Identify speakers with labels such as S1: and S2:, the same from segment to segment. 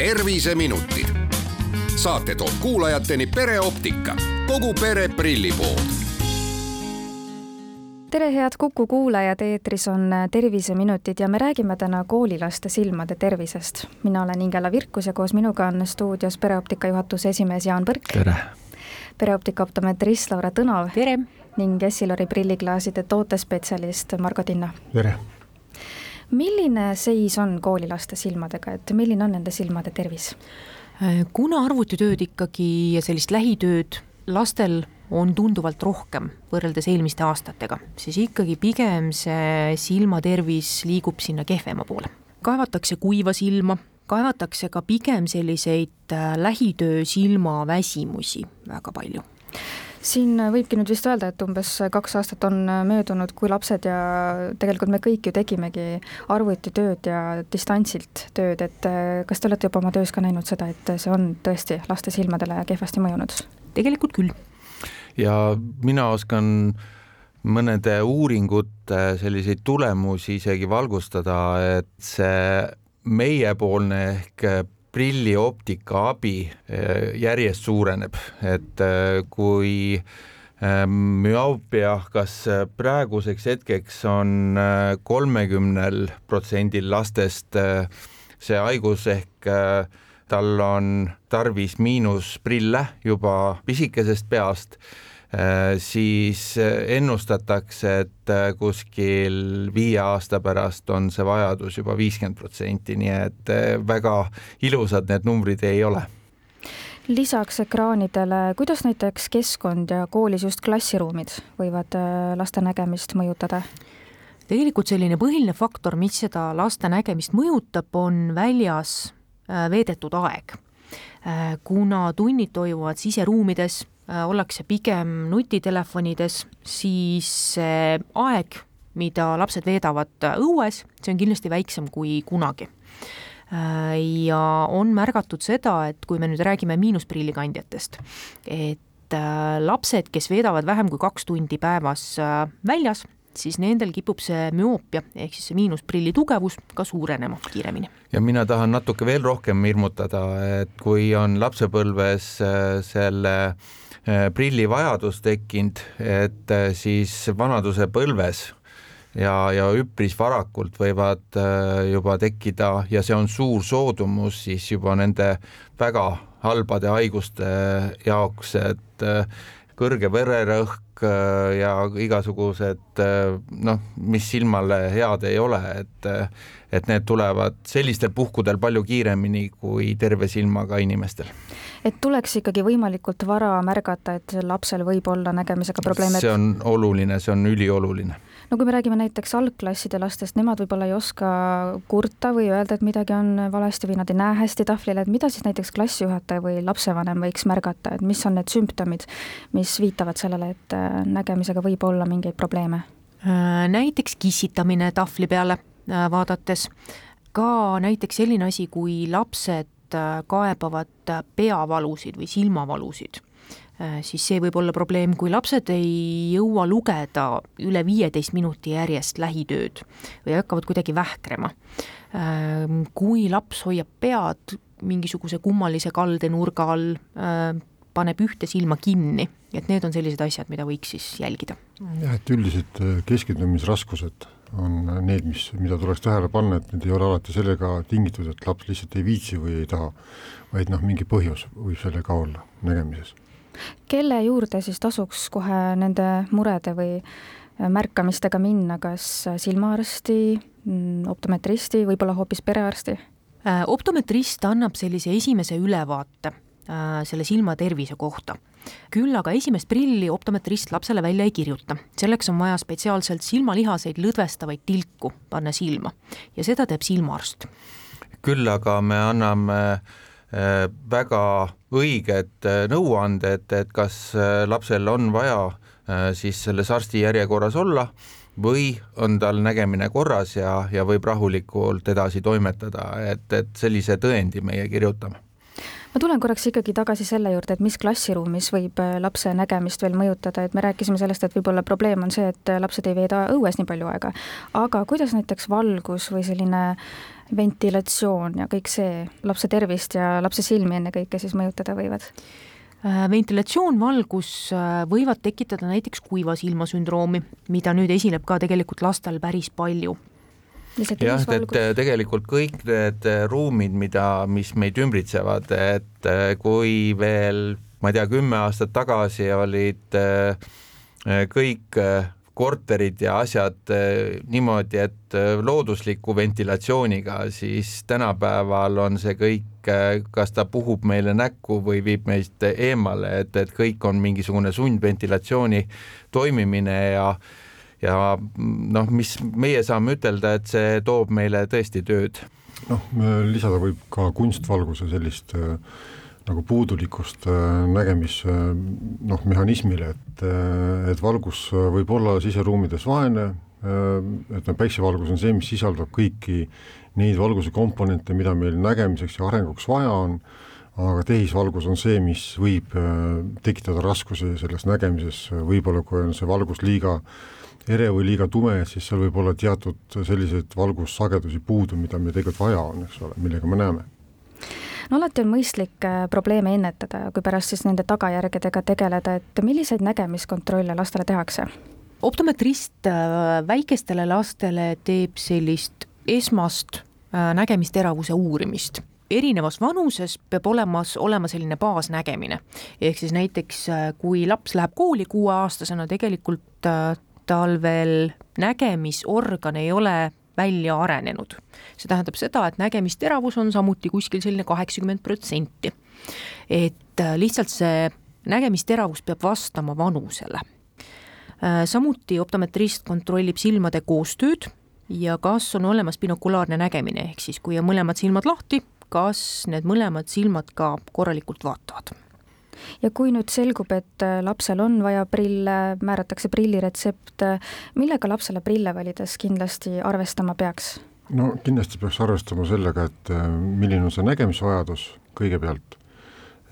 S1: terviseminutid. saate toob kuulajateni pereoptika, kogu pere prillipood
S2: tere, head Kuku kuulajad, eetris on Terviseminutid ja me räägime täna koolilaste silmade tervisest. mina olen Ingela Virkus ja koos minuga on stuudios pereoptika juhatuse esimees Jaan Põrk.
S3: tere!
S2: pereoptika optometrist Laura Tõnov.
S4: tere!
S2: ning Essilori prilliklaaside tootespetsialist Margo Tinna.
S3: tere!
S2: Milline seis on koolilaste silmadega, et milline on nende silmade tervis?
S4: kuna arvutitööd ikkagi ja sellist lähitööd lastel on tunduvalt rohkem võrreldes eelmiste aastatega, siis ikkagi pigem see silmatervis liigub sinna kehvema poole. kaevatakse kuiva silma, kaevatakse ka pigem selliseid äh, lähitöö silmaväsimusi väga palju
S2: siin võibki nüüd vist öelda, et umbes kaks aastat on möödunud, kui lapsed ja tegelikult me kõik ju tegimegi arvutitööd ja distantsilt tööd, et äh, kas te olete juba oma töös ka näinud seda, et see on tõesti laste silmadele kehvasti mõjunud?
S4: tegelikult küll.
S3: ja mina oskan mõnede uuringute selliseid tulemusi isegi valgustada, et see meiepoolne ehk prillioptika abi eh, järjest suureneb, et eh, kui eh, müoopia, kas praeguseks hetkeks on kolmekümnel protsendil lastest see haigus ehk tal on tarvis miinusprille juba pisikesest peast siis äh, ennustatakse, et äh, kuskil viie aasta pärast on see vajadus juba viiskümmend protsenti, nii et väga ilusad need numbrid ei ole
S2: lisaks ekraanidele, kuidas näiteks keskkond ja koolis just klassiruumid võivad laste nägemist mõjutada?
S4: tegelikult selline põhiline faktor, mis seda laste nägemist mõjutab, on väljas veedetud aeg. kuna tunnid toimuvad siseruumides, Äh, ollakse pigem nutitelefonides, siis aeg, mida lapsed veedavad õues, see on kindlasti väiksem kui kunagi. Äh, ja on märgatud seda, et kui me nüüd räägime miinusprillikandjatest, et äh, lapsed, kes veedavad vähem kui kaks tundi päevas väljas, siis nendel kipub see müoopia ehk siis see miinusprilli tugevus ka suurenema kiiremini.
S3: ja mina tahan natuke veel rohkem hirmutada, et kui on lapsepõlves selle äh, Äh, prillivajadus tekkinud, et äh, siis vanadusepõlves ja, ja üpris varakult võivad äh, juba tekkida ja see on suur soodumus siis juba nende väga halbade haiguste jaoks, et kõrge vererõhk ja igasugused noh, mis silmale head ei ole, et et need tulevad sellistel puhkudel palju kiiremini kui terve silmaga inimestel
S2: et tuleks ikkagi võimalikult vara märgata, et lapsel võib olla nägemisega probleeme.
S3: see on oluline, see on ülioluline.
S2: No kui me räägime näiteks algklasside lastest, nemad võib-olla ei oska kurta või öelda, et midagi on valesti või nad ei näe hästi tahvlile, et mida siis näiteks klassijuhataja või lapsevanem võiks märgata, et mis on need sümptomid, mis viitavad sellele, et äh, nägemisega võib olla mingeid probleeme?
S4: Äh, näiteks kissitamine tahvli peale äh, vaadates, ka näiteks selline asi, kui lapsed kaebavad peavalusid või silmavalusid, siis see võib olla probleem, kui lapsed ei jõua lugeda üle viieteist minuti järjest lähitööd või hakkavad kuidagi vähkrema. Kui laps hoiab pead mingisuguse kummalise kaldenurga all, paneb ühte silma kinni, et need on sellised asjad, mida võiks siis jälgida.
S5: jah, et üldised keskendumisraskused on need, mis, mida tuleks tähele panna, et need ei ole alati sellega tingitud, et laps lihtsalt ei viitsi või ei taha, vaid noh, mingi põhjus võib sellega olla nägemises.
S2: Kelle juurde siis tasuks kohe nende murede või märkamistega minna, kas silmaarsti, mm, optometristi, võib-olla hoopis perearsti?
S4: Äh, optometrist annab sellise esimese ülevaate äh, selle silma tervise kohta küll aga esimest prilli optometrist lapsele välja ei kirjuta, selleks on vaja spetsiaalselt silmalihaseid lõdvestavaid tilku panna silma ja seda teeb silmaarst.
S3: küll aga me anname äh, väga õiged äh, nõuanded, et kas äh, lapsel on vaja siis selles arsti järjekorras olla või on tal nägemine korras ja, ja võib rahulikult edasi toimetada, et, et sellise tõendi meie kirjutame
S2: ma tulen korraks ikkagi tagasi selle juurde, et mis klassiruumis võib äh, lapse nägemist veel mõjutada, et me rääkisime sellest, et võib-olla probleem on see, et äh, lapsed ei veeda õues nii palju aega, aga kuidas näiteks valgus või selline ventilatsioon ja kõik see lapse tervist ja lapse silmi ennekõike siis mõjutada võivad?
S4: Äh, ventilatsioon, valgus võivad tekitada näiteks kuiva silma sündroomi, mida nüüd esineb ka tegelikult lastel päris palju
S3: jah, et tegelikult kõik need ruumid, mida, mis meid ümbritsevad, et äh, kui veel ma ei tea, kümme aastat tagasi olid kõik korterid ja asjad niimoodi, et loodusliku ventilatsiooniga, siis tänapäeval on see kõik, kas ta puhub meile näkku või viib meist eemale, et, et kõik on mingisugune sundventilatsiooni toimimine ja ja noh, mis meie saame ütelda, et see toob meile tõesti tööd.
S5: noh, lisada võib ka kunstvalguse sellist äh, nagu puudulikust äh, nägemis äh, noh, mehhanismile, et, äh, et valgus võib olla siseruumides vaene, et no päiksevalgus on see, mis sisaldab kõiki neid valguse komponente, mida meil nägemiseks ja arenguks vaja on, aga tehisvalgus on see, mis võib tekitada raskusi selles nägemises, võib-olla kui on see valgus liiga ere või liiga tume, siis seal võib olla teatud selliseid valgussagedusi puudu, mida meil tegelikult vaja on, eks ole, millega me näeme
S2: no alati on mõistlik äh, probleeme ennetada ja kui pärast siis nende tagajärgedega tegeleda, et milliseid nägemiskontrolle lastele tehakse?
S4: optometrist äh, väikestele lastele teeb sellist esmast äh, nägemisteravuse uurimist erinevas vanuses peab olemas olema selline baasnägemine. ehk siis näiteks kui laps läheb kooli kuueaastasena, tegelikult tal veel nägemisorgan ei ole välja arenenud. see tähendab seda, et nägemisteravus on samuti kuskil selline kaheksakümmend protsenti. et äh, lihtsalt see nägemisteravus peab vastama vanusele. Äh, samuti optometrist kontrollib silmade koostööd ja kas on olemas binokulaarne nägemine, ehk siis kui on mõlemad silmad lahti, kas need mõlemad silmad ka korralikult vaatavad
S2: ja kui nüüd selgub, et äh, lapsel on vaja prille, määratakse prilliretsept, millega lapsele prille valides kindlasti arvestama peaks?
S5: no kindlasti peaks arvestama sellega, et äh, milline on see nägemisvajadus kõigepealt,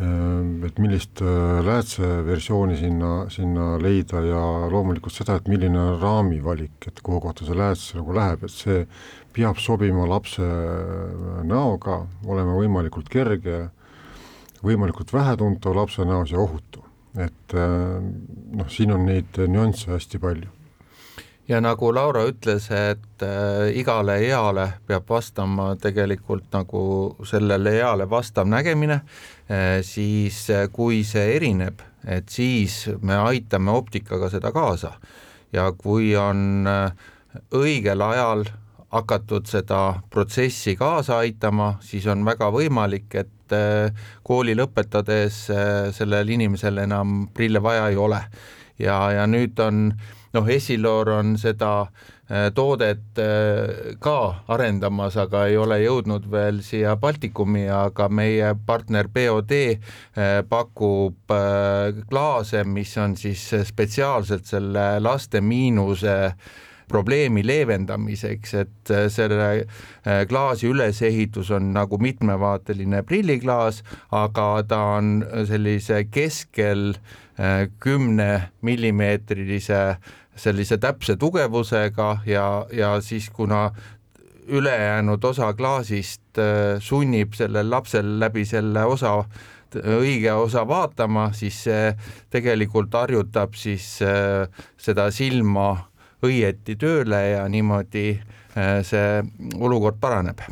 S5: äh, et millist läätseversiooni sinna, sinna leida ja loomulikult seda, et milline on raami valik, et kuhu kohta see lääts nagu läheb, et see peab sobima lapse näoga, olema võimalikult kerge võimalikult vähetuntav lapse näos ja ohutu. et äh, noh, siin on neid nüansse hästi palju.
S3: ja nagu Laura ütles, et äh, igale eale peab vastama tegelikult nagu sellele eale vastav nägemine äh,, siis kui see erineb, et siis me aitame optikaga seda kaasa ja kui on õigel ajal hakatud seda protsessi kaasa aitama, siis on väga võimalik, et äh, kooli lõpetades äh, sellel inimesel enam prille vaja ei ole. ja, ja nüüd on noh, Essilor on seda äh, toodet ka arendamas, aga ei ole jõudnud veel siia Baltikumi, aga meie partner BOD pakub klaase, mis on siis spetsiaalselt selle laste miinuse probleemi leevendamiseks, et äh, selle äh, klaasi ülesehitus on nagu mitmevaateline prilliklaas, aga ta on sellise keskel äh, kümne millimeetrilise sellise täpse tugevusega ja, ja siis kuna ülejäänud osa klaasist sunnib sellel lapsel läbi selle osa õige osa vaatama, siis see tegelikult harjutab siis seda silma õieti tööle ja niimoodi äh, see olukord paraneb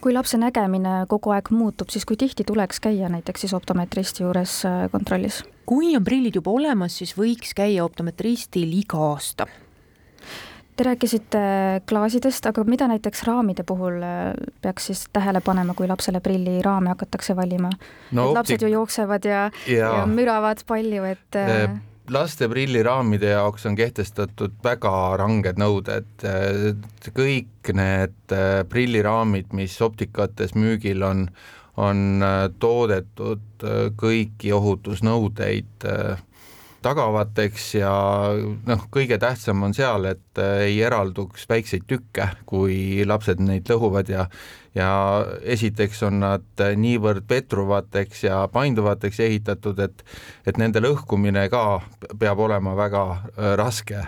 S2: kui lapse nägemine kogu aeg muutub, siis kui tihti tuleks käia näiteks siis optometristi juures äh, kontrollis?
S4: kui on prillid juba olemas, siis võiks käia optometristil iga aasta.
S2: Te rääkisite klaasidest, aga mida näiteks raamide puhul äh, peaks siis tähele panema, kui lapsele prilliraame hakatakse valima no,? lapsed ju jooksevad ja, ja. ja müravad palju, et
S3: laste prilliraamide jaoks on kehtestatud väga ranged nõuded, kõik need äh, prilliraamid, mis optikates müügil on, on äh, toodetud äh, kõiki ohutusnõudeid tagavateks ja noh, kõige tähtsam on seal, et ei eralduks väikseid tükke, kui lapsed neid lõhuvad ja ja esiteks on nad niivõrd petruvateks ja painduvateks ehitatud, et et nende lõhkumine ka peab olema väga äh, raske.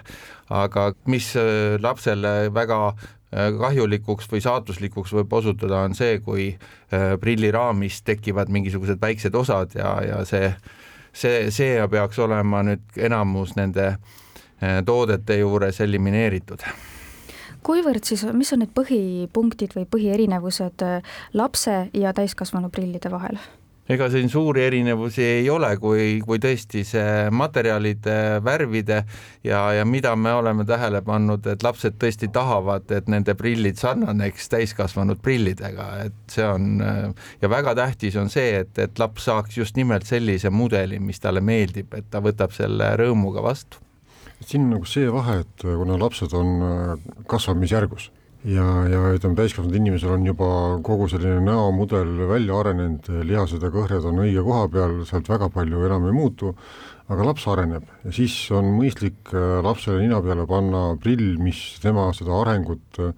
S3: aga mis äh, lapsele väga kahjulikuks või saatuslikuks võib osutuda, on see, kui prilliraamis tekivad mingisugused väiksed osad ja, ja see, see, see peaks olema nüüd enamus nende toodete juures elimineeritud
S2: kuivõrd siis, mis on need põhipunktid või põhierinevused lapse ja täiskasvanu prillide vahel?
S3: ega siin suuri erinevusi ei ole, kui, kui tõesti see materjalide, värvide ja, ja mida me oleme tähele pannud, et lapsed tõesti tahavad, et nende prillid sarnaneks täiskasvanud prillidega, et see on ja väga tähtis on see, et, et laps saaks just nimelt sellise mudeli, mis talle meeldib, et ta võtab selle rõõmuga vastu.
S5: Siin on nagu see vahe, et kuna lapsed on kasvamisjärgus ja, ja ütleme, täiskasvanud inimesel on juba kogu selline näomudel välja arenenud, lihased ja kõhred on õige koha peal, sealt väga palju enam ei muutu, aga laps areneb ja siis on mõistlik äh, lapsele nina peale panna prill, mis tema seda arengut äh,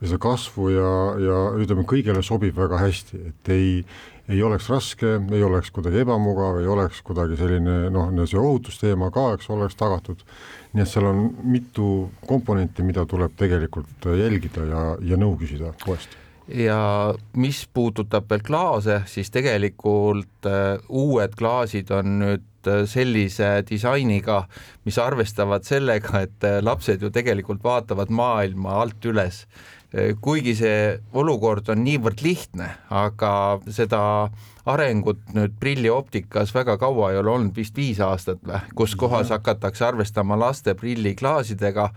S5: või seda kasvu ja, ja ütleme, kõigele sobib väga hästi, et ei, ei oleks raske, ei oleks kuidagi ebamugav, ei oleks kuidagi selline noh, see ohutusteema ka, eks, oleks tagatud. Nii et seal on mitu komponenti, mida tuleb tegelikult jälgida ja, ja nõu küsida poest.
S3: Ja mis puudutab veel klaase, siis tegelikult uh, uued klaasid on nüüd uh, sellise disainiga, mis arvestavad sellega, et uh, lapsed ju tegelikult vaatavad maailma alt üles kuigi see olukord on niivõrd lihtne, aga seda arengut nüüd prillioptikas väga kaua ei ole olnud, vist viis aastat või, kus kohas hakatakse arvestama laste prilliklaasidega,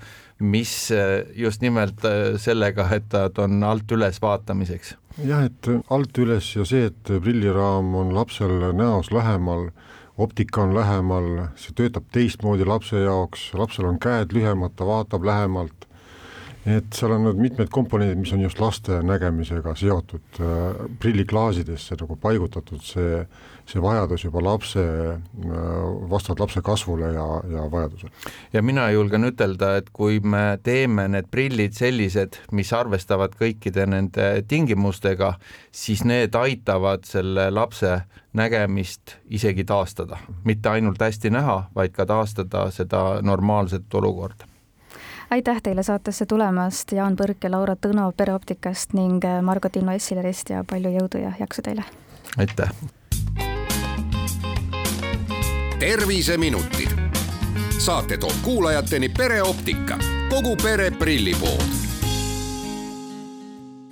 S3: mis eh, just nimelt eh, sellega, et nad on alt üles vaatamiseks.
S5: jah, et alt üles ja see, et prilliraam on lapsel näos lähemal, optika on lähemal, see töötab teistmoodi lapse jaoks, lapsel on käed lühemad, ta vaatab lähemalt, et seal on nüüd mitmed komponendid, mis on just laste nägemisega seotud äh,, prilliklaasidesse nagu paigutatud see, see vajadus juba lapse äh,, vastavalt lapse kasvule ja, ja vajadusele.
S3: ja mina julgen ütelda, et kui me teeme need prillid sellised, mis arvestavad kõikide nende tingimustega, siis need aitavad selle lapse nägemist isegi taastada, mitte ainult hästi näha, vaid ka taastada seda normaalset olukorda
S2: aitäh teile saatesse tulemast, Jaan Põrk ja Laura Tõno Pereoptikast ning äh, Margo Tinno Essilerist ja palju jõudu ja jaksu teile!
S3: aitäh!
S1: terviseminutid. saate toob kuulajateni pereoptika, kogu pere prillipood